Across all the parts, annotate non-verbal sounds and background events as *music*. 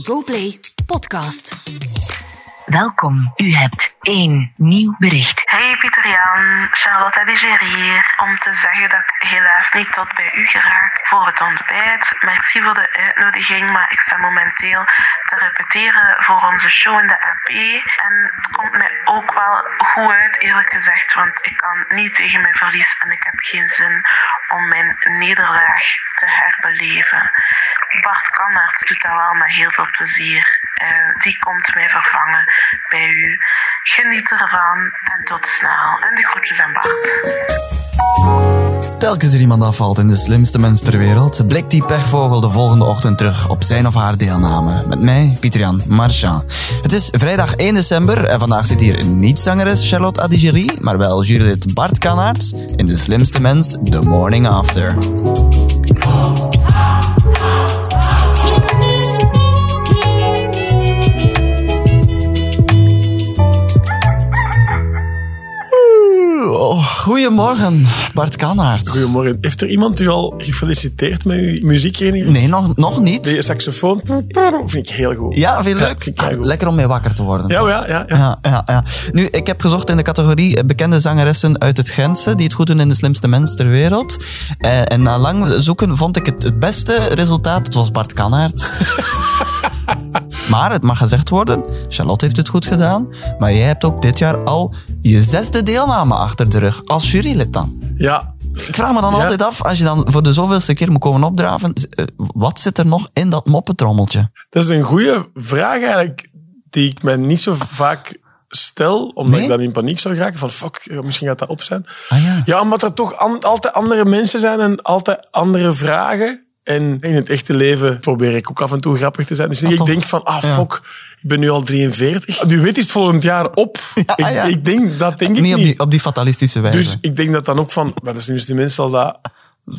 GoPlay Podcast. Welkom, u hebt één nieuw bericht. Hey Pieter Jan, Charlotte Adiger hier. Om te zeggen dat ik helaas niet tot bij u geraak voor het ontbijt. Merci voor de uitnodiging, maar ik sta momenteel te repeteren voor onze show in de AP. En het komt mij ook wel goed uit, eerlijk gezegd, want ik kan niet tegen mijn verlies en ik heb geen zin om mijn nederlaag te herbeleven. Bart Kannaerts doet dat wel met heel veel plezier. Eh, die komt mij vervangen bij u. Geniet ervan en tot snel. En de groetjes aan Bart. Telkens er iemand afvalt in de slimste mens ter wereld, blikt die pechvogel de volgende ochtend terug op zijn of haar deelname. Met mij, Pieter-Jan Marchand. Het is vrijdag 1 december en vandaag zit hier niet zangeres Charlotte Adigerie, maar wel jurylid Bart Kanaerts in de slimste mens The Morning After. Goedemorgen, Bart Kanaerts. Goedemorgen. Heeft er iemand u al gefeliciteerd met uw muziekvereniging? Nee, nog, nog niet. De saxofoon vind ik heel goed. Ja, leuk. vind ik heel goed. Lekker om mee wakker te worden. Ja, ja, ja. ja. Ja, ja. Nu, ik heb gezocht in de categorie eh, bekende zangeressen uit het Gentse die het goed doen in de slimste mens ter wereld. Eh, en na lang zoeken vond ik het, het beste resultaat. Het was Bart Kanaert. *laughs* maar het mag gezegd worden, Charlotte heeft het goed gedaan. Maar jij hebt ook dit jaar al je zesde deelname achter de rug. Als jurylid dan. Ja. Ik vraag me dan Ja. altijd af, als je dan voor de zoveelste keer moet komen opdraven, eh, wat zit er nog in dat moppetrommeltje? Dat is een goede vraag eigenlijk, die ik me niet zo vaak stel, omdat Nee? ik dan in paniek zou raken van fuck, misschien gaat dat op zijn. Ah ja. Ja, omdat er toch an- altijd andere mensen zijn en altijd andere vragen. En in het echte leven probeer ik ook af en toe grappig te zijn. Dus Ah, ik toch? denk van, ah fuck, ik ben nu al 43. Nu weet is het volgend jaar op. *laughs* Ja, ik, ja. ik denk, dat denk ik niet, niet. op die, op die fatalistische wijze. Dus ik denk dat dan ook van, maar dat is de mensen zal dat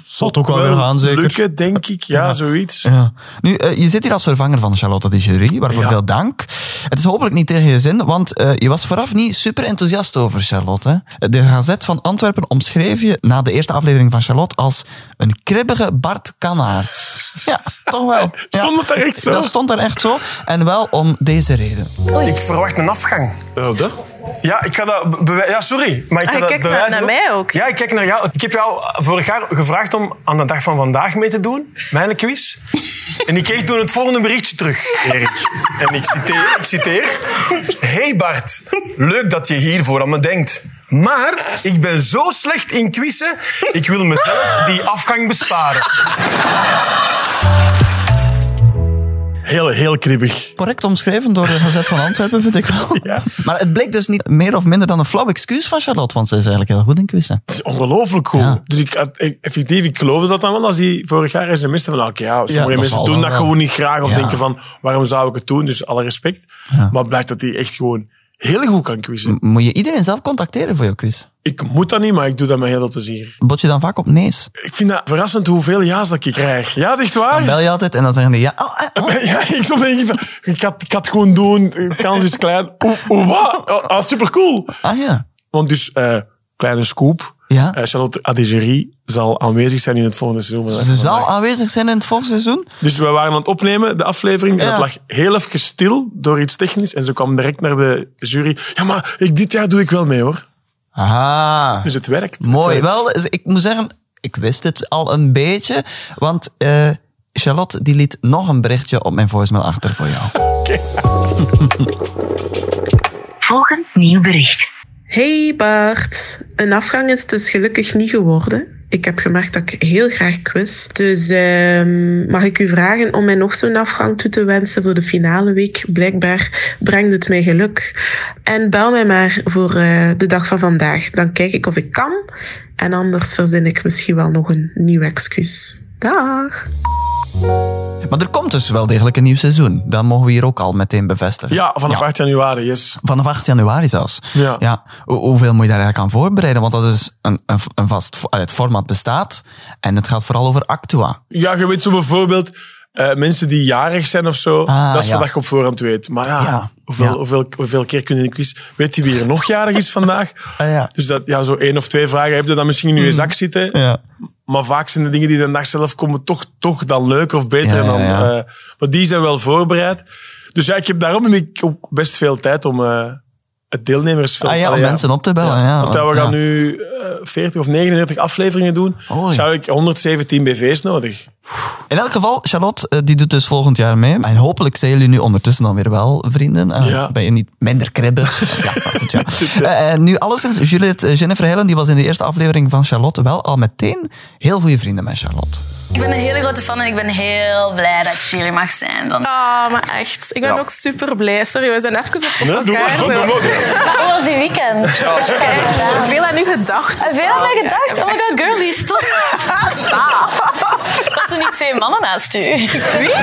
zal het ook wel weer gaan, zeker. lukken, denk ik. Ja, zoiets. Ja. Nu, eh, je zit hier als vervanger van Charlotte de Jury, waarvoor Ja. veel dank. Het is hopelijk niet tegen je zin, want eh, je was vooraf niet super enthousiast over Charlotte. hè. De Gazet van Antwerpen omschreef je na de eerste aflevering van Charlotte als een kribbige Bart Kanaerts. *laughs* Ja, toch wel. Ja. Stond het daar echt zo? Dat stond er echt zo. En wel om deze reden. Ik verwacht een afgang. Oh, dat? Ja, ik ga dat. Ja, sorry. Maar ik Ah, ga dat naar- bewijzen naar ook. mij ook. Ja, ik kijk naar jou. Ik heb jou vorig jaar gevraagd om aan de dag van vandaag mee te doen. Mijn quiz. En ik kreeg toen het volgende berichtje terug, Erik. En ik citeer. Ik citeer hey Bart, leuk dat je hiervoor aan me denkt. Maar ik ben zo slecht in quizzen, ik wil mezelf die afgang besparen. Heel, heel kribbig. Correct omschreven door de Gazet van Antwerpen, vind ik wel. Ja. Maar het bleek dus niet meer of minder dan een flauw excuus van Charlotte, want ze is eigenlijk heel goed in quizzen. Het is ongelooflijk goed. Ja. Dus ik, ik- effectief, ik geloofde dat dan wel als die vorig jaar sms'te van oké, ja, sommige mensen doen dat wel. gewoon niet graag of Ja. denken van waarom zou ik het doen? Dus alle respect. Maar blijkt dat hij echt gewoon heel goed kan quizzen. Moet je iedereen zelf contacteren voor jouw quiz? Ik moet dat niet, maar ik doe dat met heel veel plezier. Bot je dan vaak op nee's? Ik vind dat verrassend hoeveel ja's dat ik krijg. Ja, echt waar? Dan bel je altijd en dan zeggen die ja. Oh, eh, oh. *laughs* Ja, ik soms denk ik van, ik had, ik had het gewoon doen, de kans is klein. Oeh, oeh, wat? Oh, ah, supercool. Ah ja. Want dus, eh, kleine scoop. Ja. Eh, Charlotte Adigerie zal aanwezig zijn in het volgende seizoen. Ze zal aanwezig zijn in het volgende seizoen. Dus we waren aan het opnemen, de aflevering. En het lag heel even stil door iets technisch. En ze kwam direct naar de jury. Ja, maar ik, dit jaar doe ik wel mee hoor. Aha. Dus het werkt. Het Mooi. werkt. Wel, dus ik moet zeggen, ik wist het al een beetje. Want eh, Charlotte die liet nog een berichtje op mijn voicemail achter voor jou. *laughs* Volgend nieuw bericht. Hey Bart, een afgang is dus gelukkig niet geworden. Ik heb gemerkt dat ik heel graag quiz. Dus ehm, mag ik u vragen om mij nog zo'n afgang toe te wensen voor de finale week? Blijkbaar brengt het mij geluk. En bel mij maar voor eh, de dag van vandaag. Dan kijk ik of ik kan. En anders verzin ik misschien wel nog een nieuw excuus. Dag! Maar er komt dus wel degelijk een nieuw seizoen. Dat mogen we hier ook al meteen bevestigen. Ja, vanaf 8 januari, yes. Vanaf 8 januari zelfs. Ja. Hoe- hoeveel moet je daar eigenlijk aan voorbereiden? Want dat is een, een, een vast... Het format bestaat en het gaat vooral over Actua. Ja, je weet zo bijvoorbeeld... eh, mensen die jarig zijn of zo, Ah, dat is ja. wat je op voorhand weet. Maar ja, Ja. Hoeveel, Ja. hoeveel, hoeveel keer kun je quiz... Weet je wie er nog jarig is vandaag? *laughs* Ah, ja. Dus dat, ja, zo één of twee vragen heb je dan misschien in je zak zitten. Ja. Maar vaak zijn de dingen die de dag zelf komen toch, toch dan leuker of beter. Dan, eh, maar die zijn wel voorbereid. Dus ja, ik heb daarom heb ik ook best veel tijd om eh, het deelnemersveld... Ah ja, om Allee, mensen op te bellen. Ja. Want ja, we gaan Ja. nu eh, 40 of 39 afleveringen doen. Oei. Zou ik 117 BV's nodig. In elk geval, Charlotte, eh, die doet dus volgend jaar mee. En hopelijk zijn jullie nu ondertussen dan weer wel vrienden. Eh, Ja. Ben je niet minder kribben? *laughs* ja, goed, *laughs* ja. Eh, eh, nu, alleszins, Juliette eh, Jennifer Helen, die was in de eerste aflevering van Charlotte wel al meteen heel goede vrienden met Charlotte. Ik ben een hele grote fan en ik ben heel blij dat ik hier mag zijn. Dan. Ah, maar echt. Ik ben Ja. ook super blij. Sorry, we zijn even op Nee, doe elkaar. maar, doe zo. maar. Hoe was die weekend? Veel aan u gedacht. Veel aan mij gedacht? Oh my god, girlie, stop. Stop. Wat doen die twee mannen naast u? Wie?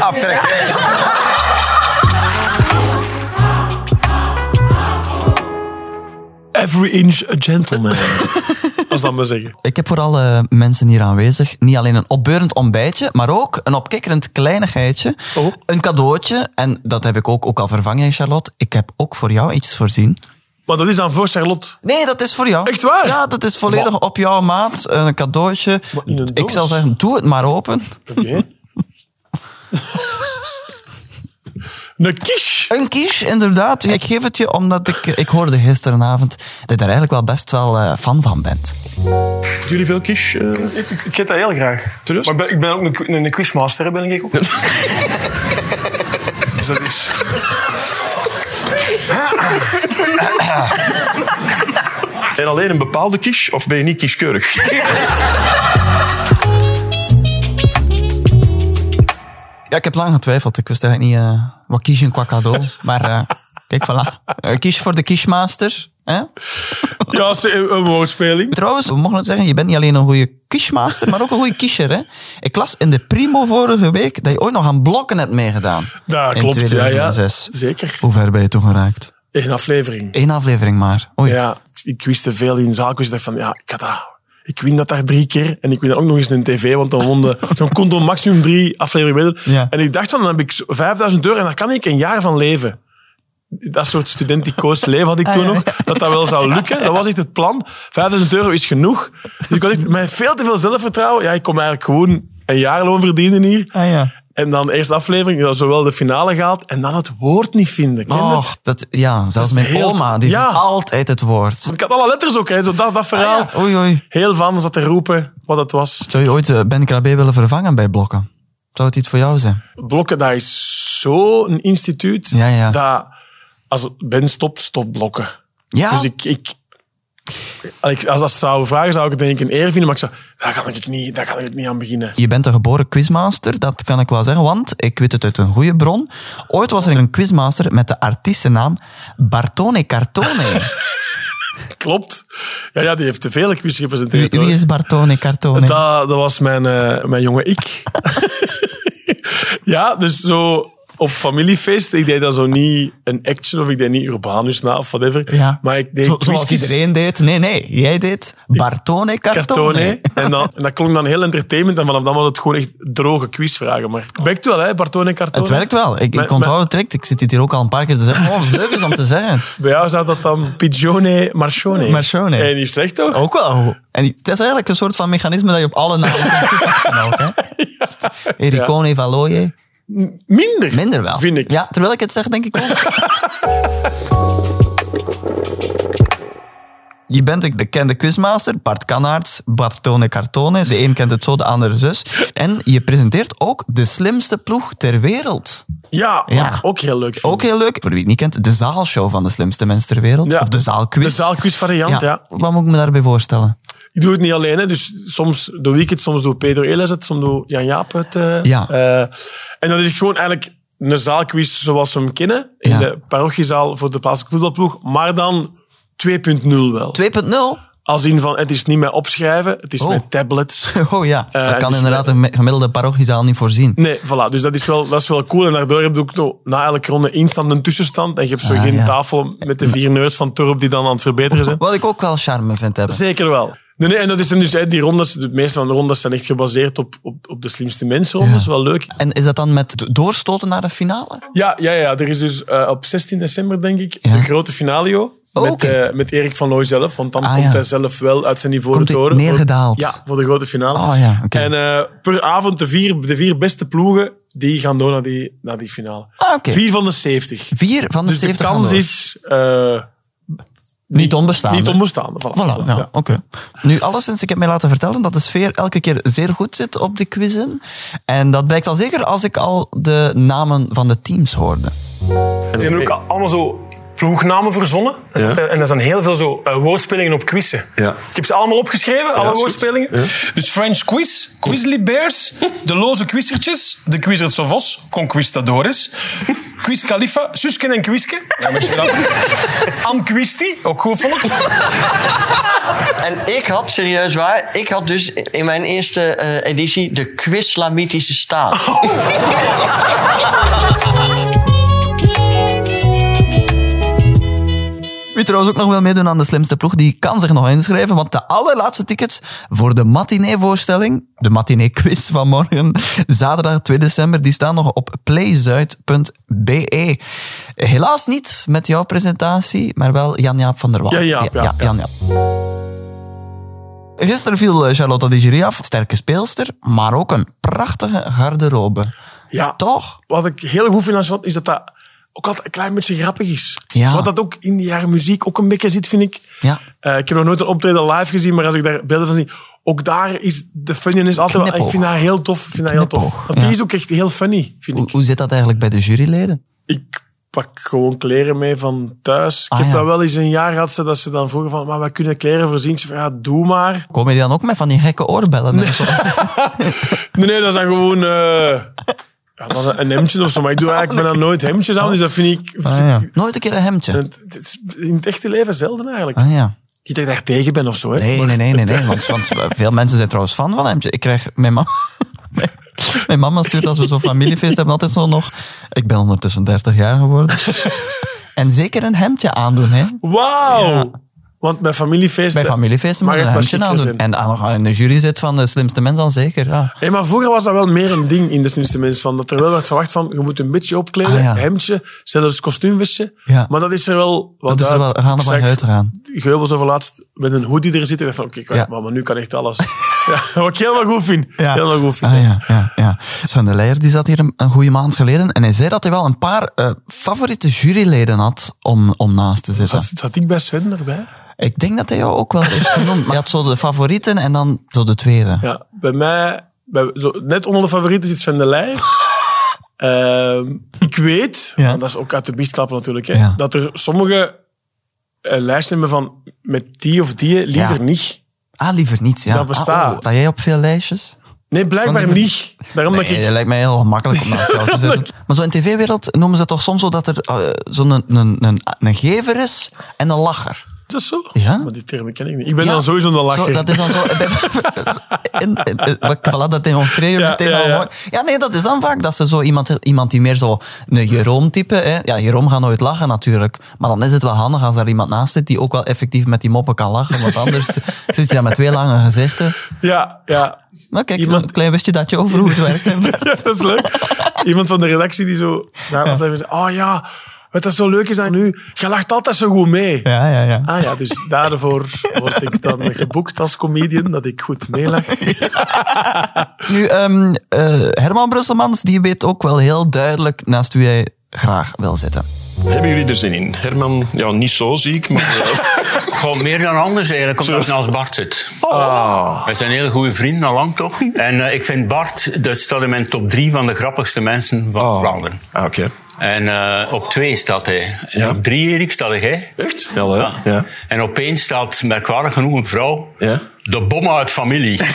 Aftrekken. *laughs* Every inch a gentleman. *laughs* Als dat maar zeggen. Ik heb voor alle mensen hier aanwezig niet alleen een opbeurend ontbijtje, maar ook een opkikkerend kleinigheidje. Oh. Een cadeautje. En dat heb ik ook, ook al vervangen, Charlotte. Ik heb ook voor jou iets voorzien. Maar dat is dan voor Charlotte. Nee, dat is voor jou. Echt waar? Ja, dat is volledig op jouw maat. Een cadeautje. een Ik zal zeggen, doe het maar open. Oké. *laughs* *laughs* Een quiche. Een quiche, inderdaad. Ik geef het je omdat ik, ik hoorde gisteravond dat je daar eigenlijk wel best wel eh, fan van bent. Jullie veel quiche? eh? Ik, ik eet dat heel graag. Serieus? Maar ik ben, ik ben ook een, een quizmaster, ben ik ook. *laughs* dus dat is... En alleen een bepaalde kies of ben je niet kieskeurig? *laughs* Ja, ik heb lang getwijfeld. Ik wist eigenlijk niet eh, wat kiezen qua cadeau. *laughs* Maar eh, kijk, voilà. Eh, kies voor de kiesmaster. Hè? *laughs* Ja, een, woordspeling. Trouwens, we mogen het zeggen, je bent niet alleen een goede kiesmaster, maar ook een goede kiesjer. Hè? Ik las in de Primo vorige week dat je ooit nog aan blokken hebt meegedaan. In klopt, ja, ja. 2006. Zeker. Hoe ver ben je toen geraakt? Eén aflevering. Eén aflevering maar. Oei. Ja, ik wist te veel in zaalquiz. Ik dacht van, ja, ik had dat... Ik win dat daar drie keer. En ik win dat ook nog eens in tv, want dan, won de, *laughs* dan kon maximum drie afleveringen meedoen. Ja. En ik dacht van, dan heb ik zo 5000 euro en daar kan ik een jaar van leven. Dat soort studenticoos *laughs* leven had ik toen Ah, ja, nog. Dat dat wel zou lukken. Dat was echt het plan. 5000 euro is genoeg. Dus ik had echt met veel te veel zelfvertrouwen. Ja, ik kom eigenlijk gewoon een jaarloon verdienen hier. Ah, ja. En dan de eerste aflevering, ja, zowel de finale gehaald en dan het woord niet vinden. Ken Oh, het? dat, ja, zelfs mijn heel- oma, die Ja. vindt altijd het woord. Want ik had alle letters ook, hè, zo dat, dat verhaal. Ah, ja. Oei, oei. Heel van zat te roepen wat het was. Zou je ooit eh, Ben Krabbe willen vervangen bij blokken? Zou het iets voor jou zijn? Blokken, dat is zo'n instituut. Ja, ja. Dat als Ben stopt, stopt blokken. Ja? Dus ik... ik als dat zou vragen, zou ik het denk ik een eer vinden. Maar ik zou, daar kan ik niet, daar kan ik niet aan beginnen. Je bent een geboren quizmaster, dat kan ik wel zeggen, want ik weet het uit een goede bron. Ooit was er een quizmaster met de artiestennaam Bartone Cartone. *laughs* Klopt. Ja, ja die heeft te veel quiz gepresenteerd. wie is Bartone Cartone? Dat, dat was mijn, eh, mijn jonge ik. *laughs* ja, dus zo op familiefeest, ik deed dan zo niet een action of ik deed niet Urbanus na of whatever. Ja. Maar ik deed Zo- zoals iedereen deed. Nee, nee, jij deed Bartone Cartone. En, dan, en dat klonk dan heel entertainment. En vanaf dan was het gewoon echt droge quizvragen. Maar het werkt wel, hè, Bartone Cartone. Het werkt wel. Ik, ik onthoud het direct. Ik zit hier ook al een paar keer te zeggen. Oh, wat leuk is om te zeggen. *laughs* Bij jou zou dat dan Pigione Marchone. Marchone. En niet slecht, toch? Ook wel. En het is eigenlijk een soort van mechanisme dat je op alle namen kunt toepassen? *laughs* Ericone Valoye. Minder. Minder wel. Vind ik. Ja, terwijl ik het zeg, denk ik ook. *laughs* Je bent een bekende quizmaster, Bart Kanaerts, Bartone Cartone. De een kent het zo, de andere zus. En je presenteert ook de slimste ploeg ter wereld. Ja, Ja. ook heel leuk. Ook heel leuk. Voor wie het niet kent, de zaalshow van de slimste mensen ter wereld. Ja. Of de zaalquiz. De zaalquiz variant, ja. Wat moet ik me daarbij voorstellen? Ik doe het niet alleen. Hè. Dus soms doe ik het, soms doe Pedro Elis het, soms doe Jan Jaap het. eh. Ja. Eh, en dat is gewoon eigenlijk een zaalquiz zoals we hem kennen. In Ja. de parochiezaal voor de plaatselijke voetbalploeg. Maar dan 2.0 wel. 2.0? Als in van, het is niet meer opschrijven, het is Oh. met tablets. *laughs* Oh ja, Eh, dat kan inderdaad een gemiddelde parochiezaal niet voorzien. Nee, voilà. Dus dat is wel, dat is wel cool. En daardoor heb je ook nog na elke ronde instant een tussenstand. En je hebt zo Ah, geen ja. tafel met de vier neus van Torp die dan aan het verbeteren zijn. *laughs* Wat ik ook wel charme vind hebben. Zeker wel. Nee, nee, en dat is dan dus, hè, die rondes, de meeste van de rondes zijn echt gebaseerd op, op, op de slimste mensen rondes. Wel leuk. En is dat dan met doorstoten naar de finale? Ja, ja, ja. Er is dus eh, op 16 december, denk ik, Ja. de grote finalio. Oh, met, oké. eh, met Erik van Looy zelf, want dan Ah, komt ja. hij zelf wel uit zijn niveau te horen. Voor- neergedaald? Ja, voor de grote finale. Oh ja, oké. En eh, per avond de vier, de vier beste ploegen, die gaan door naar die, naar die finale. Ah. Vier van de 70. Vier van de dus 70 de kans is eh, Niet onbestaande. niet onbestaande. Voilà. Voilà, ja, oké. Nu, alleszins, ik heb mij laten vertellen dat de sfeer elke keer zeer goed zit op de quizzen. En dat blijkt al zeker als ik al de namen van de teams hoorde. Hebben ook allemaal zo ploegnamen verzonnen. Ja. En dat zijn heel veel zo eh, woordspelingen op quizzen. Ja. Ik heb ze allemaal opgeschreven, alle woordspelingen. Dus French quiz, Quizly Bears, *laughs* de loze quizertjes, de quizers of Vos, Conquistadores, Quiz Khalifa, Susken en Quiske. Ja, met je dat. Am Quisti, ook goed vond ik. *laughs* En ik had, serieus waar, ik had dus in mijn eerste eh, editie de Quislamitische staat. *laughs* Wie trouwens ook nog wil meedoen aan de slimste ploeg, die kan zich nog inschrijven, want de allerlaatste tickets voor de matinee-voorstelling, de matinee-quiz van morgen, zaterdag 2 december, die staan nog op playzuid.be. Helaas niet met jouw presentatie, maar wel Jan-Jaap van der Wal. Ja, ja, ja. Jan-Jaap. Gisteren viel eh, Charlotte de Jury af, sterke speelster, maar ook een prachtige garderobe. Ja, Toch? wat ik heel goed vind aan Charlotte, is dat dat ook altijd een klein beetje grappig is. Ja. Wat dat ook in die jaren muziek ook een beetje zit, vind ik. Ja. Eh, ik heb nog nooit een optreden live gezien, maar als ik daar beelden van zie, ook daar is de funniness altijd wel... Ik vind dat heel tof. Ik vind dat heel tof. Want die is ook echt heel funny, vind Hoe, ik. hoe zit dat eigenlijk bij de juryleden? Ik pak gewoon kleren mee van thuis. Ah, ik heb ja. dat wel eens een jaar gehad, ze- dat ze dan vroegen van, maar wij kunnen kleren voorzien. Ik zei van, ja, doe maar. Komen die dan ook met van die gekke oorbellen? en zo? *laughs* Nee, nee, dat is dan gewoon... eh, ja, dan een hemdje of zo. Maar ik doe eigenlijk bijna nooit hemdjes aan, dus dat vind ik... Ah, ja. Nooit een keer een hemdje. Het het is in het echte leven zelden eigenlijk. Ah ja. Niet dat ik daar tegen ben of zo. Hè. Nee, Maar- nee, nee, nee, nee. *laughs* Want, want veel mensen zijn trouwens fan van hemdje. Ik krijg mijn mama. *laughs* Mijn mama stuurt als we zo'n familiefeest hebben altijd zo nog. Ik ben ondertussen 30 jaar geworden. *laughs* En zeker een hemdje aandoen, hè? Wauw! Ja. Want bij familiefeesten... Bij familiefeesten mag je een het hemdje aandoen. zijn. En nog in de jury zit van de slimste mens dan zeker. Ja. Hey, maar vroeger was dat wel meer een ding in de slimste mensen. Van, dat er wel werd verwacht van, je moet een beetje opkleden, Ah, ja. hemdje, zelfs kostuumvestje. Ja. Maar dat is er wel wat Dat is er wel, gaan er van uit gaan. Geubels over laatst met een hoodie er zitten. Ik dacht van, oké, maar, nu kan echt alles. *laughs* ja, wat ik helemaal goed vind. Helemaal goed vind. Ah, ja, ja, ja. Sven de Leijer die zat hier een, een goede maand geleden en hij zei dat hij wel een paar eh, favoriete juryleden had om, om naast te zitten. Zat, zat ik bij Sven erbij? Ik denk dat hij jou ook wel heeft genoemd. Maar je had zo de favorieten en dan zo de tweede. Ja, bij mij, bij, zo, net onder de favorieten zit Sven de Leijer. *laughs* Ehm, ik weet, Ja. want dat is ook uit de biecht klappen natuurlijk, hè, Ja. dat er sommige eh, lijsten hebben van met die of die liever Ja. niet. Ah, liever niet, ja. Dat bestaat. Ah, oh, sta jij op veel lijstjes? Nee, blijkbaar Van niet. Daarom dat Nee, ik... dat lijkt mij heel gemakkelijk om naast jou te *laughs* zitten. Maar zo in tv-wereld noemen ze het toch soms zo dat er eh, zo'n een, een, een, een gever is en een lacher. Is dat zo? Ja? Maar die termen ken ik niet. Ik ben Ja. dan sowieso een lacher. Zo, dat is dan zo... *laughs* in, in, in- voilà, dat demonstreer je Ja, meteen ja, al ja. mooi. Ja, nee, dat is dan vaak dat ze zo iemand, iemand die meer zo een Jeroen-type... Hè. Ja, Jeroen gaat nooit lachen natuurlijk. Maar dan is het wel handig als daar iemand naast zit die ook wel effectief met die moppen kan lachen. Want anders *laughs* zit je daar met twee lange gezichten. Ja, ja. Nou, kijk, Iemand- een klein wistje dat je over hoe het werkt. *laughs* ja, dat is leuk. Iemand van de redactie die zo na de aflevering zei, oh ja, wat dat zo leuk is aan nu, je lacht altijd zo goed mee. Ja, ja, ja. Ah ja, dus daarvoor word ik dan geboekt als comedian, dat ik goed meelach. *laughs* Nu, ehm, eh, Herman Brusselmans, die weet ook wel heel duidelijk naast wie hij graag wil zitten. Hebben jullie er zin in? Herman, ja, niet zo ziek, maar... eh, *laughs* Gewoon meer dan anders eigenlijk, omdat ik naast Bart zit. ah, Wij zijn hele goede vrienden, al lang toch? En eh, ik vind Bart, dat staat in mijn top drie van de grappigste mensen van ah. Vlaanderen. Ah, oké. En eh, op twee staat hij. En Ja. op drie, Erik, staat hij. Echt? Ja, hè? Ja. En op één staat, merkwaardig genoeg, een vrouw. Ja. De bommen uit familie. *laughs*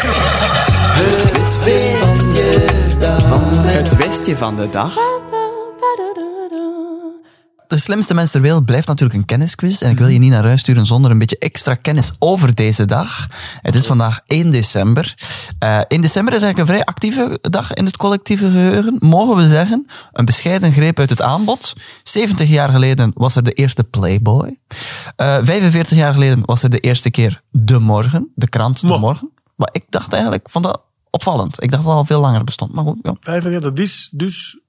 Het westje van de dag. de slimste mens ter wereld blijft natuurlijk een kennisquiz. En ik wil je niet naar huis sturen zonder een beetje extra kennis over deze dag. Het is vandaag 1 december. Eh 1 december is eigenlijk een vrij actieve dag in het collectieve geheugen. Mogen we zeggen, een bescheiden greep uit het aanbod. 70 jaar geleden was er de eerste Playboy. Eh 45 jaar geleden was er de eerste keer De Morgen, de krant De Morgen. Maar ik dacht eigenlijk, vond dat opvallend. Ik dacht dat het al veel langer bestond. Maar goed, ja. 45, dat is dus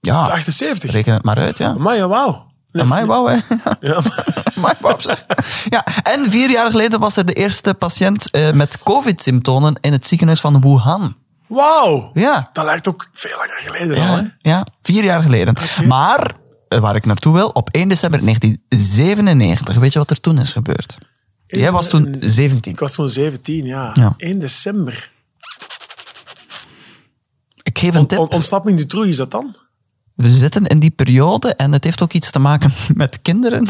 Ja, de 78. reken het maar uit, ja. Maar ja, wauw. Wauw, hè. Ja. *laughs* Wauw, zeg. Ja, en vier jaar geleden was er de eerste patiënt eh, met covid-symptomen in het ziekenhuis van Wuhan. Wauw. Ja. Dat lijkt ook veel langer geleden al, hè? Ja, ja vier jaar geleden. Maar, eh, waar ik naartoe wil, op 1 december 1997, weet je wat er toen is gebeurd? Jij was toen 17. Ik was toen 17, ja. Ja. 1 december. Ik geef een tip. On- ontsnapping de troei, is dat dan? We zitten in die periode en het heeft ook iets te maken *laughs* met kinderen.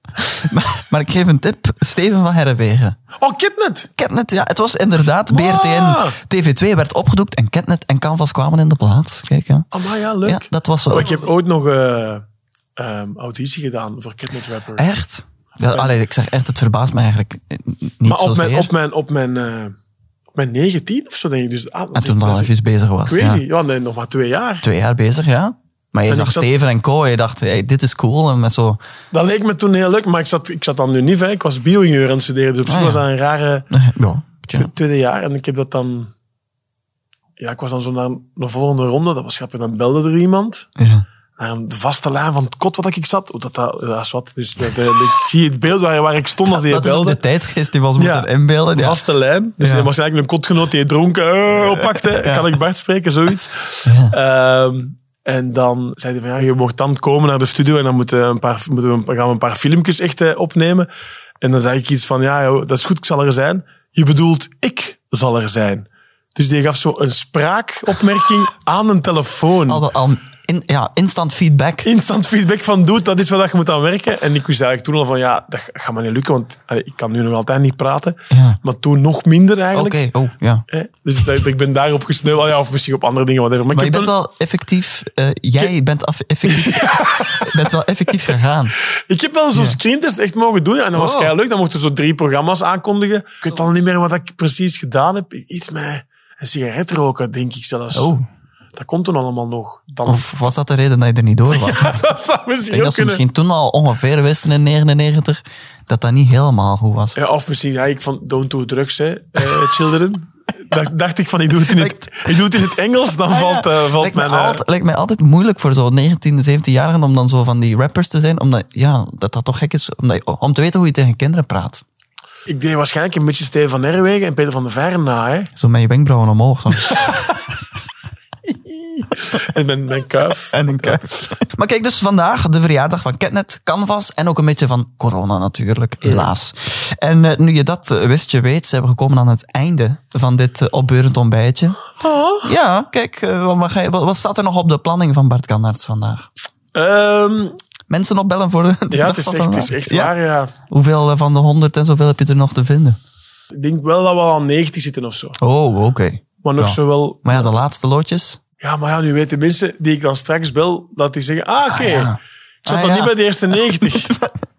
*laughs* maar, maar ik geef een tip. Steven van Herrewegen. Oh, Kidnet! Kidnet, ja. Het was inderdaad BRT en TV2 werd opgedoekt en Kidnet en Canvas kwamen in de plaats. Kijk, ja. Amai, ja, leuk. Ja, dat was. Oh, ik heb ooit nog eh ehm, auditie gedaan voor Kidnet Rapper. Echt? Ja, allee, ik zeg echt, het verbaast me eigenlijk eh, niet maar op zozeer. mijn, op mijn, op mijn, eh, op mijn 19 of zo, denk ik. Dus, ah, en toen al even bezig was. Crazy. Ja. Ja, nee, nog maar twee jaar. Twee jaar bezig, ja. Maar je En zag Steven en Co. je dacht, hey, dit is cool. En met zo... Dat leek me toen heel leuk, maar ik zat, ik zat dan nu niet Ik was bio-ingenieur aan het studeren, dus op zich Ah, ja. was dat een rare Ja, twe- tweede jaar. En ik heb dat dan... Ja, ik was dan zo naar de volgende ronde. Dat was grappig. Dan belde er iemand. Ja. De vaste lijn van het kot wat ik zat. Oh, dat, dat, dat is wat. Dus de, de- de- ik zie het beeld waar, waar ik stond als die Dat is ook belde. de tijdsgeest die ons moeten inbeelden. Ja. Vaste lijn. Dus Ja. er was eigenlijk een kotgenoot die dronken eh, oppakte. Kan ik Bart spreken, zoiets. Ja. En dan zei hij van, ja, je mocht dan komen naar de studio en dan moeten, een paar, moeten we, een- gaan we een paar filmpjes echt eh, opnemen. En dan zei ik iets van, ja, dat is goed, ik zal er zijn. Je bedoelt, ik zal er zijn. Dus die gaf zo een spraakopmerking *laughs* aan een telefoon. Al, al in, ja, instant feedback. Instant feedback van, doet, dat is wat je moet aan werken. En ik wist eigenlijk toen al van, ja, dat gaat me niet lukken, want allee, ik kan nu nog altijd niet praten. Ja. Maar toen nog minder eigenlijk. Oké, oh, ja. Dus dat, ik ben daarop gesneuveld. Ja, of misschien op andere dingen. Whatever. Maar, Maar je bent wel effectief... eh, jij bent af, effectief, *laughs* bent wel effectief gegaan. Ik heb wel zo'n screentest echt mogen doen. En dat was Oh. kei leuk. Dan mochten zo drie programma's aankondigen. Ik weet al niet meer wat ik precies gedaan heb. Iets met een sigaret roken, denk ik zelfs. Oh. Dat komt toen allemaal nog. Dan... Of was dat de reden dat je er niet door *laughs* was? Ja, dat zou ik misschien denk ook dat ze kunnen. misschien toen al ongeveer wisten in 99 dat dat niet helemaal goed was. Ja, of misschien, ja, ik van don't do drugs, hè, eh, children. *laughs* dacht, dacht ik van, ik doe het in het, ik doe het in het Engels, dan valt, eh, valt lijkt, mij mijn... eh, altijd, lijkt mij altijd moeilijk voor zo'n 19, 17-jarigen om dan zo van die rappers te zijn. Omdat, ja, dat dat toch gek is omdat je- om te weten hoe je tegen kinderen praat. Ik deed waarschijnlijk een beetje Steven van Herwegen en Peter van der Veeren na, hè. Zo met je wenkbrauwen omhoog. *laughs* En mijn, mijn kuif. En een kuif. Maar kijk, dus vandaag de verjaardag van Ketnet, Canvas en ook een beetje van corona natuurlijk, helaas. En eh, nu je dat eh, wist, je weet, zijn we gekomen aan het einde van dit eh, opbeurend ontbijtje. Oh. Ja, kijk, wat, wat ga je- wat, wat staat er nog op de planning van Bart Kandaerts vandaag? Ehm, Mensen opbellen voor de, ja, dag het is van echt, het is vandaag? echt Ja. waar, ja. Hoeveel van de 100 en zoveel heb je er nog te vinden? Ik denk wel dat we al aan 90 zitten of zo. Oh, oké. Maar nog Ja. zo wel... Maar ja, de laatste loodjes. Ja, maar ja, nu weten mensen die ik dan straks bel, dat die zeggen, ah, oké, ja. ik zat Ah, dan ja. niet bij de eerste 90. *laughs*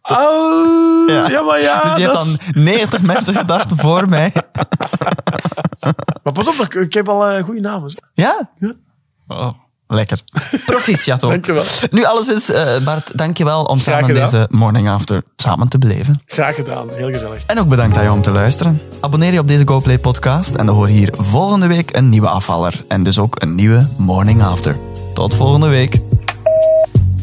oh, ja. maar ja, dus je dat hebt is- dan 90 mensen gedacht voor mij. *laughs* Maar pas op, dat- ik heb al eh, goede namen. Ja? Oh, lekker. *laughs* Proficiat ook. Dankjewel. Nu alles is, eh, Bart, dankjewel om samen gedaan. deze morning after samen te beleven. Graag gedaan, heel gezellig. En ook bedankt aan jou om te luisteren. Abonneer je op deze GoPlay podcast en dan hoor je hier volgende week een nieuwe afvaller. En dus ook een nieuwe morning after. Tot volgende week.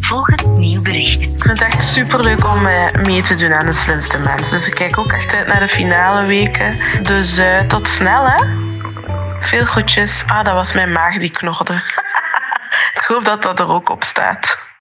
Volgend nieuw bericht. Ik vind het echt superleuk om eh, mee te doen aan de slimste mensen. Dus ik kijk ook echt uit naar de finale weken. Dus eh, tot snel, hè? Veel groetjes. Ah, dat was mijn maag die knorde. *laughs* ik hoop dat dat er ook op staat.